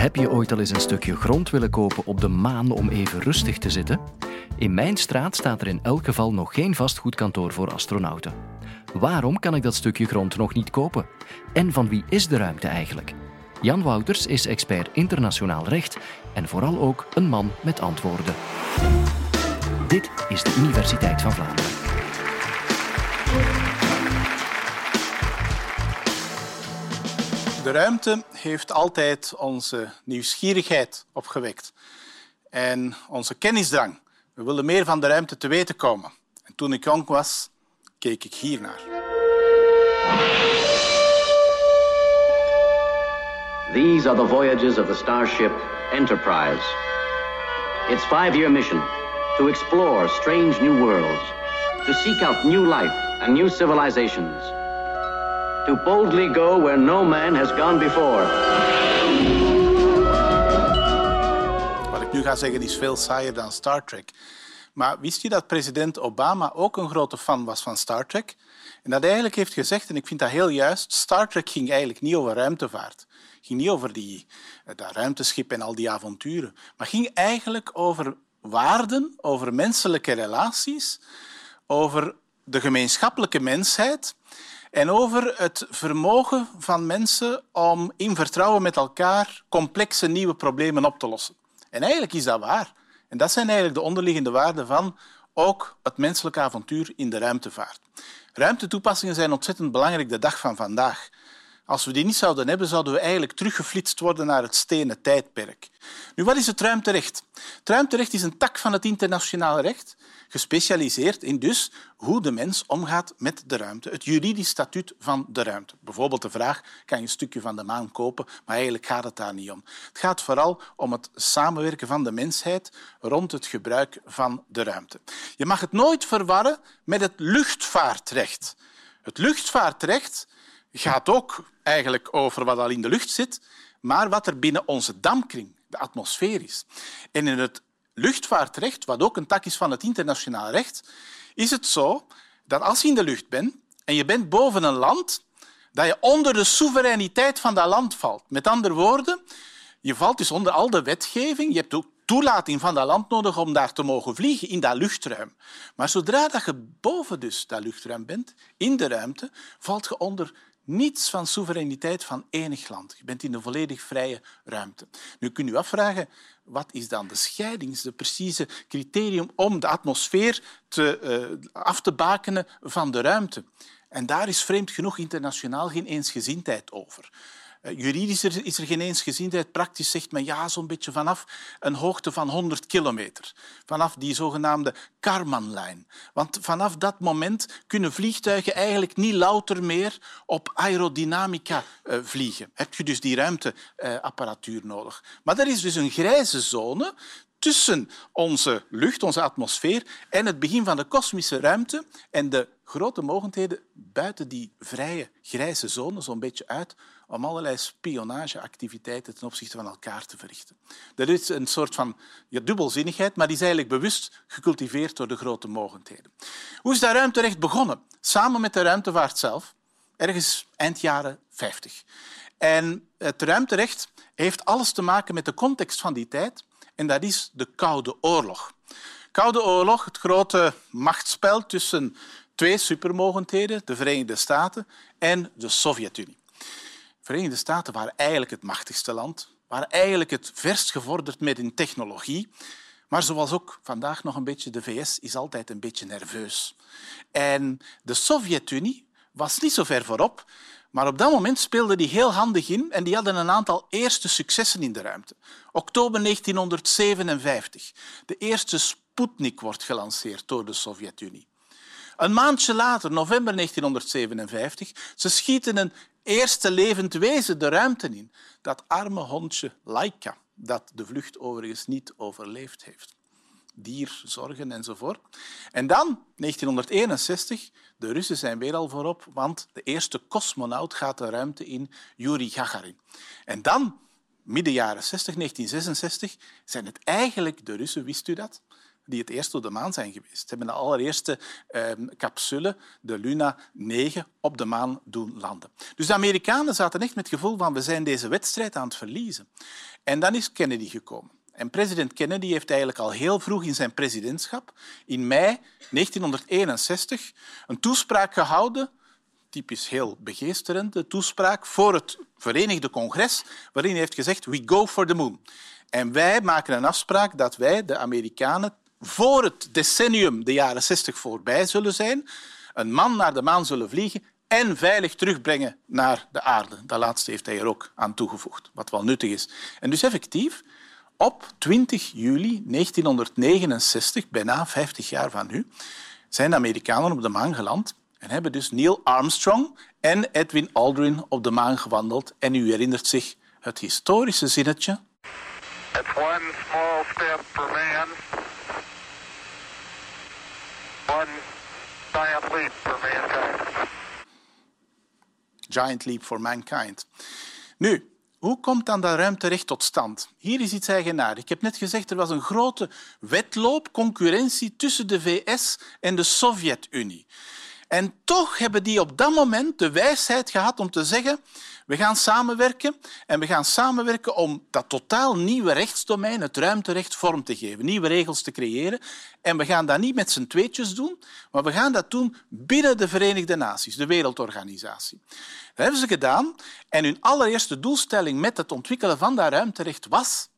Heb je ooit al eens een stukje grond willen kopen op de maan om even rustig te zitten? In mijn straat staat er in elk geval nog geen vastgoedkantoor voor astronauten. Waarom kan ik dat stukje grond nog niet kopen? En van wie is de ruimte eigenlijk? Jan Wouters is expert internationaal recht en vooral ook een man met antwoorden. Dit is de Universiteit van Vlaanderen. De ruimte heeft altijd onze nieuwsgierigheid opgewekt en onze kennisdrang. We willen meer van de ruimte te weten komen. En toen ik jong was, keek ik hiernaar. These are the voyages of the starship Enterprise. Its five-year mission to explore strange new worlds, to seek out new life and new civilizations, to boldly go where no man has gone before. Wat ik nu ga zeggen is veel saaier dan Star Trek. Maar wist je dat president Obama ook een grote fan was van Star Trek? En dat hij eigenlijk heeft gezegd, en ik vind dat heel juist, Star Trek ging eigenlijk niet over ruimtevaart. Ging niet over die, dat ruimteschip en al die avonturen. Maar ging eigenlijk over waarden, over menselijke relaties, over de gemeenschappelijke mensheid en over het vermogen van mensen om in vertrouwen met elkaar complexe nieuwe problemen op te lossen. En eigenlijk is dat waar. En dat zijn eigenlijk de onderliggende waarden van ook het menselijke avontuur in de ruimtevaart. Ruimtetoepassingen zijn ontzettend belangrijk de dag van vandaag. Als we die niet zouden hebben, zouden we eigenlijk teruggeflitst worden naar het stenen tijdperk. Nu, wat is het ruimterecht? Het ruimterecht is een tak van het internationaal recht, gespecialiseerd in dus hoe de mens omgaat met de ruimte. Het juridisch statuut van de ruimte. Bijvoorbeeld de vraag, kan je een stukje van de maan kopen? Maar eigenlijk gaat het daar niet om. Het gaat vooral om het samenwerken van de mensheid rond het gebruik van de ruimte. Je mag het nooit verwarren met het luchtvaartrecht. Het luchtvaartrecht gaat ook eigenlijk over wat al in de lucht zit, maar wat er binnen onze dampkring, de atmosfeer, is. En in het luchtvaartrecht, wat ook een tak is van het internationaal recht, is het zo dat als je in de lucht bent en je bent boven een land, dat je onder de soevereiniteit van dat land valt. Met andere woorden, je valt dus onder al de wetgeving. Je hebt ook toelating van dat land nodig om daar te mogen vliegen in dat luchtruim. Maar zodra dat je boven dus dat luchtruim bent, in de ruimte, valt je onder niets van soevereiniteit van enig land. Je bent in een volledig vrije ruimte. Nu kun je afvragen, wat is dan de scheiding, de precieze criterium om de atmosfeer te, uh, af te bakenen van de ruimte? En daar is vreemd genoeg internationaal geen eensgezindheid over. Eh, juridisch is er geen eensgezindheid. Praktisch zegt men ja, zo'n beetje vanaf een hoogte van 100 kilometer. Vanaf die zogenaamde Karmanlijn. Want vanaf dat moment kunnen vliegtuigen eigenlijk niet louter meer op aerodynamica uh, vliegen. Heb je dus die ruimteapparatuur uh, nodig. Maar er is dus een grijze zone tussen onze lucht, onze atmosfeer en het begin van de kosmische ruimte en de grote mogelijkheden buiten die vrije grijze zone zo'n beetje uit om allerlei spionageactiviteiten ten opzichte van elkaar te verrichten. Dat is een soort van dubbelzinnigheid, maar die is eigenlijk bewust gecultiveerd door de grote mogendheden. Hoe is dat ruimterecht begonnen? Samen met de ruimtevaart zelf, ergens eind jaren 50. En het ruimterecht heeft alles te maken met de context van die tijd, en dat is de Koude Oorlog. Koude Oorlog, het grote machtsspel tussen twee supermogendheden, de Verenigde Staten en de Sovjet-Unie. Verenigde Staten waren eigenlijk het machtigste land, waren eigenlijk het verst gevorderd met in technologie. Maar zoals ook vandaag nog een beetje de VS is altijd een beetje nerveus. En de Sovjet-Unie was niet zo ver voorop, maar op dat moment speelde die heel handig in en die hadden een aantal eerste successen in de ruimte. Oktober 1957. De eerste Sputnik wordt gelanceerd door de Sovjet-Unie. Een maandje later, november 1957, ze schieten een eerste levend wezen de ruimte in. Dat arme hondje Laika, dat de vlucht overigens niet overleefd heeft. Dierzorgen enzovoort. En dan, 1961, de Russen zijn weer al voorop, want de eerste cosmonaut gaat de ruimte in, Yuri Gagarin. En dan, midden jaren 60, 1966, zijn het eigenlijk de Russen, wist u dat? die het eerst op de maan zijn geweest. Ze hebben de allereerste eh, capsule, de Luna 9, op de maan doen landen. Dus de Amerikanen zaten echt met het gevoel van we zijn deze wedstrijd aan het verliezen. En dan is Kennedy gekomen. En president Kennedy heeft eigenlijk al heel vroeg in zijn presidentschap, in mei 1961, een toespraak gehouden typisch heel begeesterende toespraak voor het Verenigde Congres, waarin hij heeft gezegd we go for the moon. En wij maken een afspraak dat wij, de Amerikanen, voor het decennium, de jaren 60, voorbij zullen zijn, een man naar de maan zullen vliegen en veilig terugbrengen naar de aarde. Dat laatste heeft hij er ook aan toegevoegd, wat wel nuttig is. En dus effectief, op 20 juli 1969, bijna 50 jaar van nu, zijn de Amerikanen op de maan geland en hebben dus Neil Armstrong en Edwin Aldrin op de maan gewandeld. En u herinnert zich het historische zinnetje. It's one small step for man, one giant leap for mankind. Giant leap for mankind. Nu, hoe komt dan dat ruimterecht tot stand? Hier is iets eigenaardigs. Ik heb net gezegd, er was een grote wedloop, concurrentie tussen de VS en de Sovjet-Unie. En toch hebben die op dat moment de wijsheid gehad om te zeggen we gaan samenwerken en we gaan samenwerken om dat totaal nieuwe rechtsdomein, het ruimterecht, vorm te geven, nieuwe regels te creëren. En we gaan dat niet met z'n tweetjes doen, maar we gaan dat doen binnen de Verenigde Naties, de Wereldorganisatie. Dat hebben ze gedaan en hun allereerste doelstelling met het ontwikkelen van dat ruimterecht was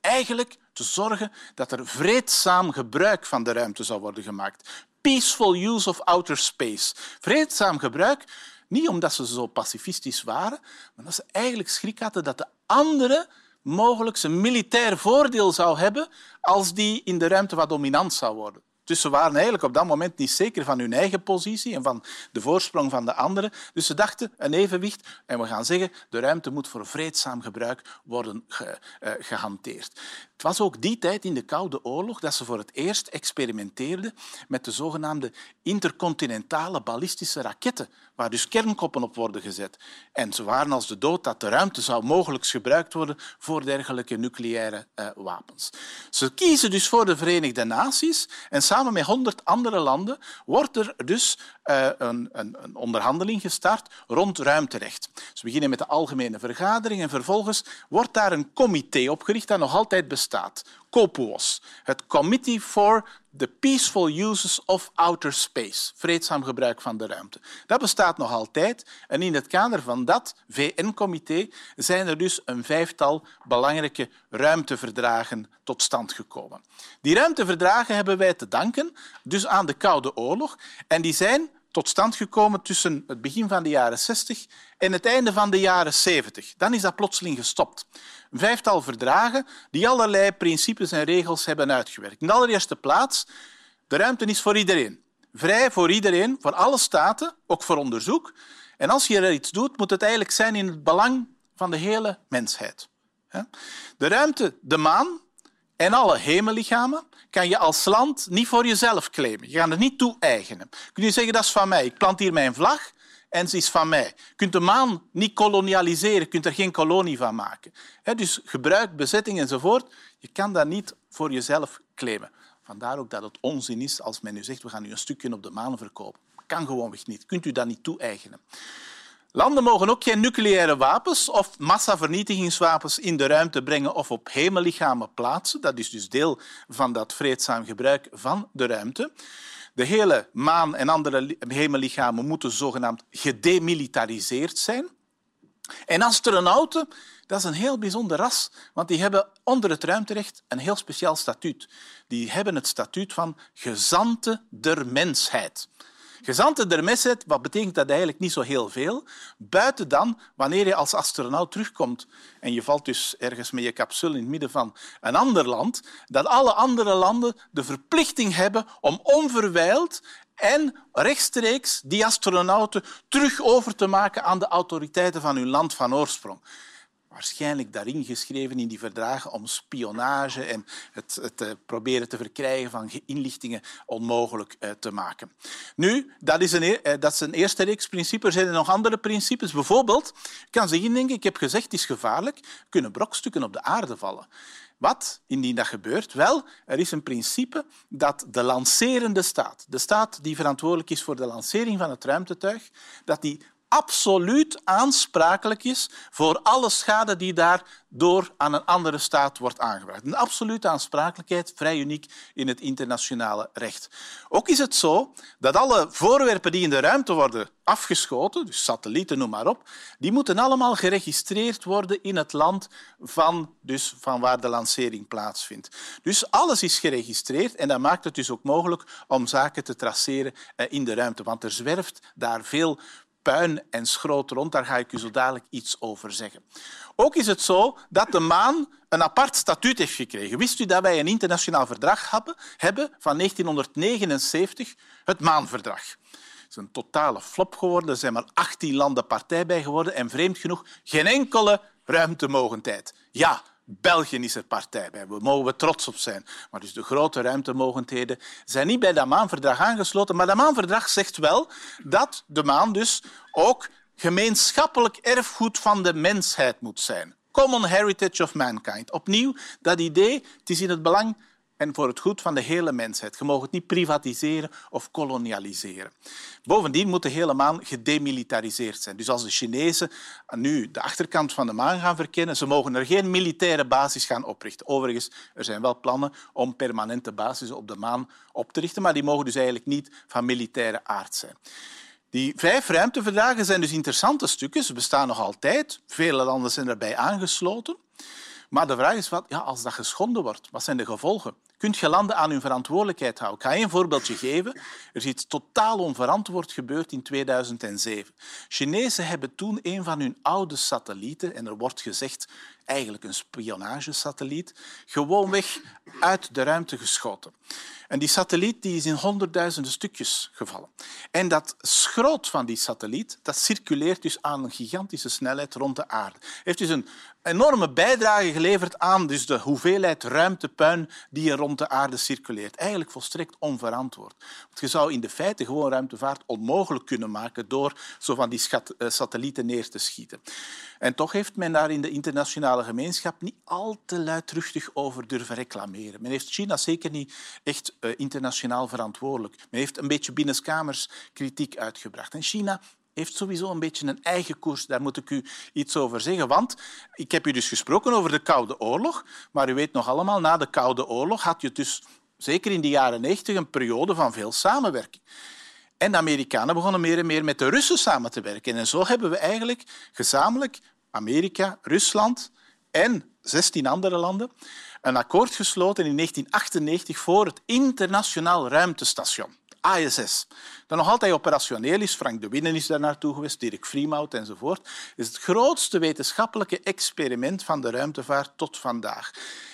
eigenlijk te zorgen dat er vreedzaam gebruik van de ruimte zou worden gemaakt peaceful use of outer space. Vreedzaam gebruik, niet omdat ze zo pacifistisch waren, maar dat ze eigenlijk schrik hadden dat de andere mogelijk een militair voordeel zou hebben als die in de ruimte wat dominant zou worden. Dus ze waren eigenlijk op dat moment niet zeker van hun eigen positie en van de voorsprong van de anderen. Dus ze dachten een evenwicht en we gaan zeggen de ruimte moet voor vreedzaam gebruik worden ge, uh, gehanteerd. Het was ook die tijd in de Koude Oorlog dat ze voor het eerst experimenteerden met de zogenaamde intercontinentale ballistische raketten, waar dus kernkoppen op worden gezet. En ze waren als de dood dat de ruimte zou mogelijk gebruikt worden voor dergelijke nucleaire uh, wapens. Ze kiezen dus voor de Verenigde Naties en samen met honderd andere landen wordt er dus uh, een, een, een, onderhandeling gestart rond ruimterecht. Ze beginnen met de algemene vergadering en vervolgens wordt daar een comité opgericht dat nog altijd bestaat staat. COPUOS, het Committee for the Peaceful Uses of Outer Space, vreedzaam gebruik van de ruimte. Dat bestaat nog altijd en in het kader van dat VN-comité zijn er dus een vijftal belangrijke ruimteverdragen tot stand gekomen. Die ruimteverdragen hebben wij te danken dus aan de Koude Oorlog en die zijn tot stand gekomen tussen het begin van de jaren 60 en het einde van de jaren 70. Dan is dat plotseling gestopt. Een vijftal verdragen die allerlei principes en regels hebben uitgewerkt. In de allereerste plaats, de ruimte is voor iedereen. Vrij voor iedereen, voor alle staten, ook voor onderzoek. En als je er iets doet, moet het eigenlijk zijn in het belang van de hele mensheid. De ruimte, de maan en alle hemellichamen kan je als land niet voor jezelf claimen. Je gaat het niet toe-eigenen. Kun je zeggen, dat is van mij. Ik plant hier mijn vlag en ze is van mij. Je kunt de maan niet kolonialiseren, je kunt er geen kolonie van maken. Dus gebruik, bezetting enzovoort, je kan dat niet voor jezelf claimen. Vandaar ook dat het onzin is als men nu zegt we gaan u een stukje op de maan verkopen. Kan gewoonweg niet. Kunt u dat niet toe-eigenen. Landen mogen ook geen nucleaire wapens of massavernietigingswapens in de ruimte brengen of op hemellichamen plaatsen. Dat is dus deel van dat vreedzaam gebruik van de ruimte. De hele maan en andere hemellichamen moeten zogenaamd gedemilitariseerd zijn. En astronauten, dat is een heel bijzonder ras, want die hebben onder het ruimterecht een heel speciaal statuut. Die hebben het statuut van gezanten der mensheid. Gezanten der wat betekent dat eigenlijk niet zo heel veel, buiten dan wanneer je als astronaut terugkomt en je valt dus ergens met je capsule in het midden van een ander land, dat alle andere landen de verplichting hebben om onverwijld en rechtstreeks die astronauten terug over te maken aan de autoriteiten van hun land van oorsprong waarschijnlijk daarin geschreven in die verdragen om spionage en het, het eh, proberen te verkrijgen van inlichtingen onmogelijk eh, te maken. Nu, dat is een, e-, eh, dat is eerste reeks principes. Er zijn nog andere principes. Bijvoorbeeld, je kan zich indenken, ik heb gezegd, het is gevaarlijk, kunnen brokstukken op de aarde vallen. Wat, indien dat gebeurt? Wel, er is een principe dat de lancerende staat, de staat die verantwoordelijk is voor de lancering van het ruimtetuig, dat die absoluut aansprakelijk is voor alle schade die daardoor aan een andere staat wordt aangebracht. Een absolute aansprakelijkheid, vrij uniek in het internationale recht. Ook is het zo dat alle voorwerpen die in de ruimte worden afgeschoten, dus satellieten, noem maar op, die moeten allemaal geregistreerd worden in het land van, dus van waar de lancering plaatsvindt. Dus alles is geregistreerd en dat maakt het dus ook mogelijk om zaken te traceren eh, in de ruimte, want er zwerft daar veel puin en schroot rond. Daar ga ik u zo dadelijk iets over zeggen. Ook is het zo dat de maan een apart statuut heeft gekregen. Wist u dat wij een internationaal verdrag hebben van 1979, het Maanverdrag? Is een totale flop geworden. Er zijn maar 18 landen partij bij geworden en vreemd genoeg geen enkele ruimtemogendheid. Ja, België is er partij bij. We mogen we trots op zijn. Maar dus de grote ruimtemogendheden zijn niet bij dat maanverdrag aangesloten. Maar dat maanverdrag zegt wel dat de maan dus ook gemeenschappelijk erfgoed van de mensheid moet zijn. Common heritage of mankind. Opnieuw, dat idee, het is in het belang en voor het goed van de hele mensheid. Je mag het niet privatiseren of kolonialiseren. Bovendien moet de hele maan gedemilitariseerd zijn. Dus als de Chinezen nu de achterkant van de maan gaan verkennen, ze mogen er geen militaire basis gaan oprichten. Overigens, er zijn wel plannen om permanente bases op de maan op te richten, maar die mogen dus eigenlijk niet van militaire aard zijn. Die vijf ruimteverdragen zijn dus interessante stukken. Ze bestaan nog altijd. Vele landen zijn erbij aangesloten. Maar de vraag is, wat, ja, als dat geschonden wordt, wat zijn de gevolgen? Kunt je landen aan hun verantwoordelijkheid houden? Ik ga een voorbeeldje geven. Er is iets totaal onverantwoord gebeurd in 2007. Chinezen hebben toen een van hun oude satellieten, en er wordt gezegd eigenlijk een spionagesatelliet, gewoonweg uit de ruimte geschoten. En die satelliet die is in honderdduizenden stukjes gevallen. En dat schroot van die satelliet dat circuleert dus aan een gigantische snelheid rond de aarde. Heeft dus een enorme bijdrage geleverd aan dus de hoeveelheid ruimtepuin die er rond de aarde circuleert. Eigenlijk volstrekt onverantwoord. Want je zou in de feite gewoon ruimtevaart onmogelijk kunnen maken door zo van die eh, satellieten neer te schieten. En toch heeft men daar in de internationale gemeenschap niet al te luidruchtig over durven reclameren. Men heeft China zeker niet echt eh, internationaal verantwoordelijk. Men heeft een beetje binnenskamers kritiek uitgebracht. En China heeft sowieso een beetje een eigen koers. Daar moet ik u iets over zeggen. Want ik heb u dus gesproken over de Koude Oorlog. Maar u weet nog allemaal, na de Koude Oorlog had je dus zeker in de jaren 90 een periode van veel samenwerking. En de Amerikanen begonnen meer en meer met de Russen samen te werken. En zo hebben we eigenlijk gezamenlijk Amerika, Rusland en 16 andere landen een akkoord gesloten in 1998 voor het Internationaal Ruimtestation. ISS, dat nog altijd operationeel is. Frank de Winnen is daar naartoe geweest, Dirk Vriemhout enzovoort. is het grootste wetenschappelijke experiment van de ruimtevaart tot vandaag.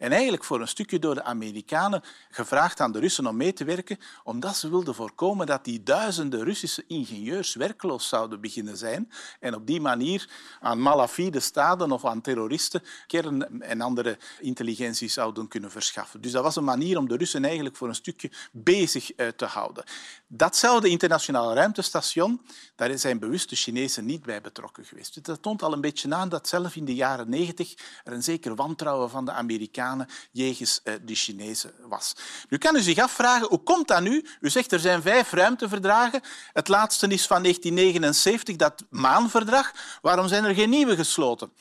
En eigenlijk voor een stukje door de Amerikanen gevraagd aan de Russen om mee te werken, omdat ze wilden voorkomen dat die duizenden Russische ingenieurs werkloos zouden beginnen zijn en op die manier aan malafide staten of aan terroristen kern- en andere intelligentie zouden kunnen verschaffen. Dus dat was een manier om de Russen eigenlijk voor een stukje bezig eh, te houden. Datzelfde internationale ruimtestation, daar zijn bewust de Chinezen niet bij betrokken geweest. Dus dat toont al een beetje aan dat zelf in de jaren negentig er een zeker wantrouwen van de Amerikanen jegens eh, de Chinezen was. Nu kan u zich afvragen, hoe komt dat nu? U zegt er zijn vijf ruimteverdragen. Het laatste is van 1979, dat maanverdrag. Waarom zijn er geen nieuwe gesloten?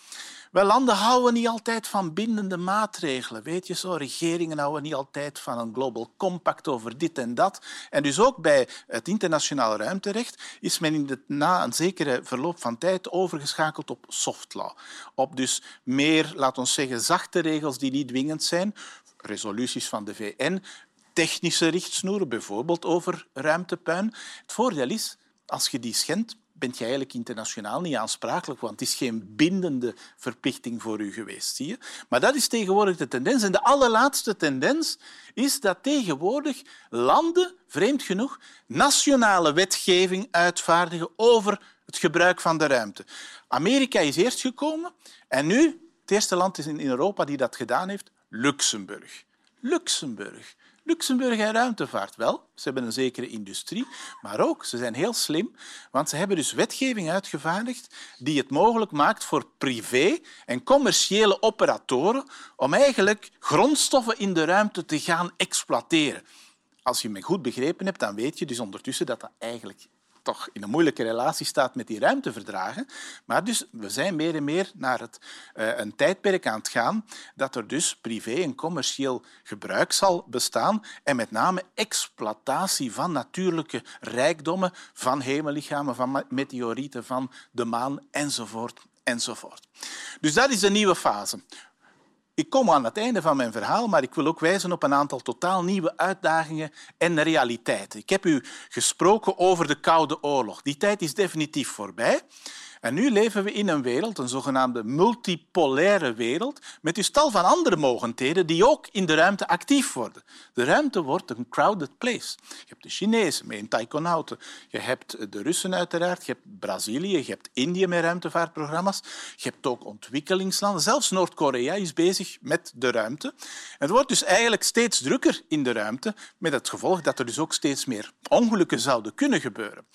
Wel, landen houden niet altijd van bindende maatregelen. Weet je zo? Regeringen houden niet altijd van een global compact over dit en dat. En dus ook bij het internationale ruimterecht is men in na een zekere verloop van tijd overgeschakeld op soft law. Op dus meer, laten we zeggen, zachte regels die niet dwingend zijn. Resoluties van de VN, technische richtsnoeren, bijvoorbeeld over ruimtepuin. Het voordeel is, als je die schendt, bent je eigenlijk internationaal niet aansprakelijk, want het is geen bindende verplichting voor u geweest. Zie je? Maar dat is tegenwoordig de tendens. En de allerlaatste tendens is dat tegenwoordig landen, vreemd genoeg, nationale wetgeving uitvaardigen over het gebruik van de ruimte. Amerika is eerst gekomen en nu, het eerste land is in Europa die dat gedaan heeft, Luxemburg. Luxemburg. Luxemburg en ruimtevaart wel. Ze hebben een zekere industrie, maar ook, ze zijn heel slim, want ze hebben dus wetgeving uitgevaardigd die het mogelijk maakt voor privé en commerciële operatoren om eigenlijk grondstoffen in de ruimte te gaan exploiteren. Als je me goed begrepen hebt, dan weet je dus ondertussen dat dat eigenlijk toch in een moeilijke relatie staat met die ruimteverdragen. Maar dus, we zijn meer en meer naar het, uh, een tijdperk aan het gaan dat er dus privé en commercieel gebruik zal bestaan en met name exploitatie van natuurlijke rijkdommen, van hemellichamen, van meteorieten, van de maan enzovoort. enzovoort. Dus dat is de nieuwe fase. Ik kom aan het einde van mijn verhaal, maar ik wil ook wijzen op een aantal totaal nieuwe uitdagingen en realiteiten. Ik heb u gesproken over de Koude Oorlog. Die tijd is definitief voorbij. En nu leven we in een wereld, een zogenaamde multipolaire wereld, met een tal van andere mogendheden die ook in de ruimte actief worden. De ruimte wordt een crowded place. Je hebt de Chinezen met een taikonauten, je hebt de Russen uiteraard, je hebt Brazilië, je hebt Indië met ruimtevaartprogramma's, je hebt ook ontwikkelingslanden. Zelfs Noord-Korea is bezig met de ruimte. Het wordt dus eigenlijk steeds drukker in de ruimte, met het gevolg dat er dus ook steeds meer ongelukken zouden kunnen gebeuren.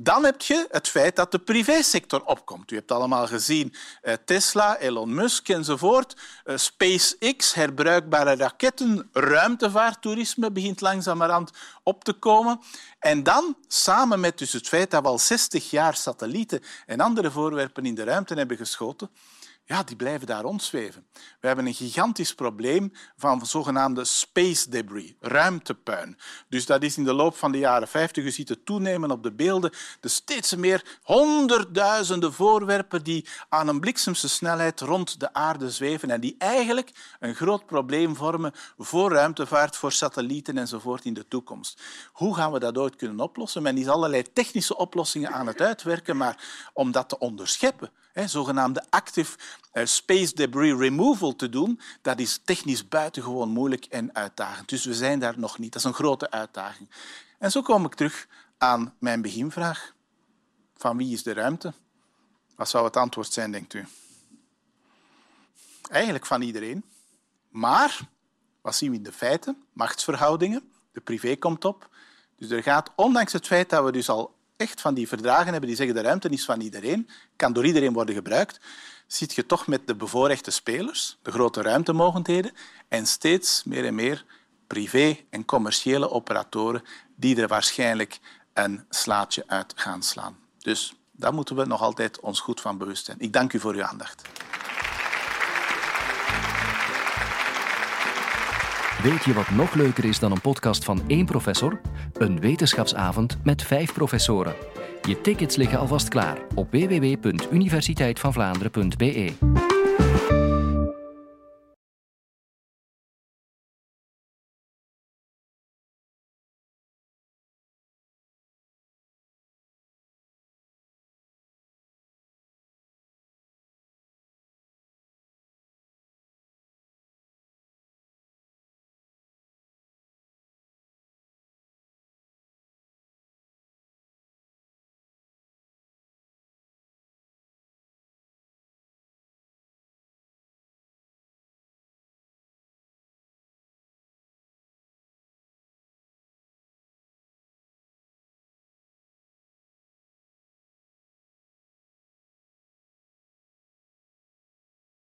Dan heb je het feit dat de privésector opkomt. U hebt allemaal gezien eh, Tesla, Elon Musk enzovoort. Eh, SpaceX, herbruikbare raketten, ruimtevaarttoerisme begint langzamerhand op te komen. En dan, samen met dus het feit dat we al 60 jaar satellieten en andere voorwerpen in de ruimte hebben geschoten, ja, die blijven daar rondzweven. We hebben een gigantisch probleem van zogenaamde space debris, ruimtepuin. Dus dat is in de loop van de jaren 50, je ziet het toenemen op de beelden, de steeds meer honderdduizenden voorwerpen die aan een bliksemse snelheid rond de aarde zweven en die eigenlijk een groot probleem vormen voor ruimtevaart, voor satellieten enzovoort in de toekomst. Hoe gaan we dat ooit kunnen oplossen? Men is allerlei technische oplossingen aan het uitwerken, maar om dat te onderscheppen, zogenaamde active eh, space debris removal te doen, dat is technisch buitengewoon moeilijk en uitdagend. Dus we zijn daar nog niet. Dat is een grote uitdaging. En zo kom ik terug aan mijn beginvraag. Van wie is de ruimte? Wat zou het antwoord zijn, denkt u? Eigenlijk van iedereen. Maar, wat zien we in de feiten? Machtsverhoudingen. De privé komt op. Dus er gaat, ondanks het feit dat we dus al echt van die verdragen hebben die zeggen de ruimte is van iedereen, kan door iedereen worden gebruikt, zit je toch met de bevoorrechte spelers, de grote ruimtemogendheden, en steeds meer en meer privé- en commerciële operatoren die er waarschijnlijk een slaatje uit gaan slaan. Dus daar moeten we nog altijd ons goed van bewust zijn. Ik dank u voor uw aandacht. Weet je wat nog leuker is dan een podcast van één professor? Een wetenschapsavond met vijf professoren. Je tickets liggen alvast klaar op www.universiteitvanvlaanderen.be.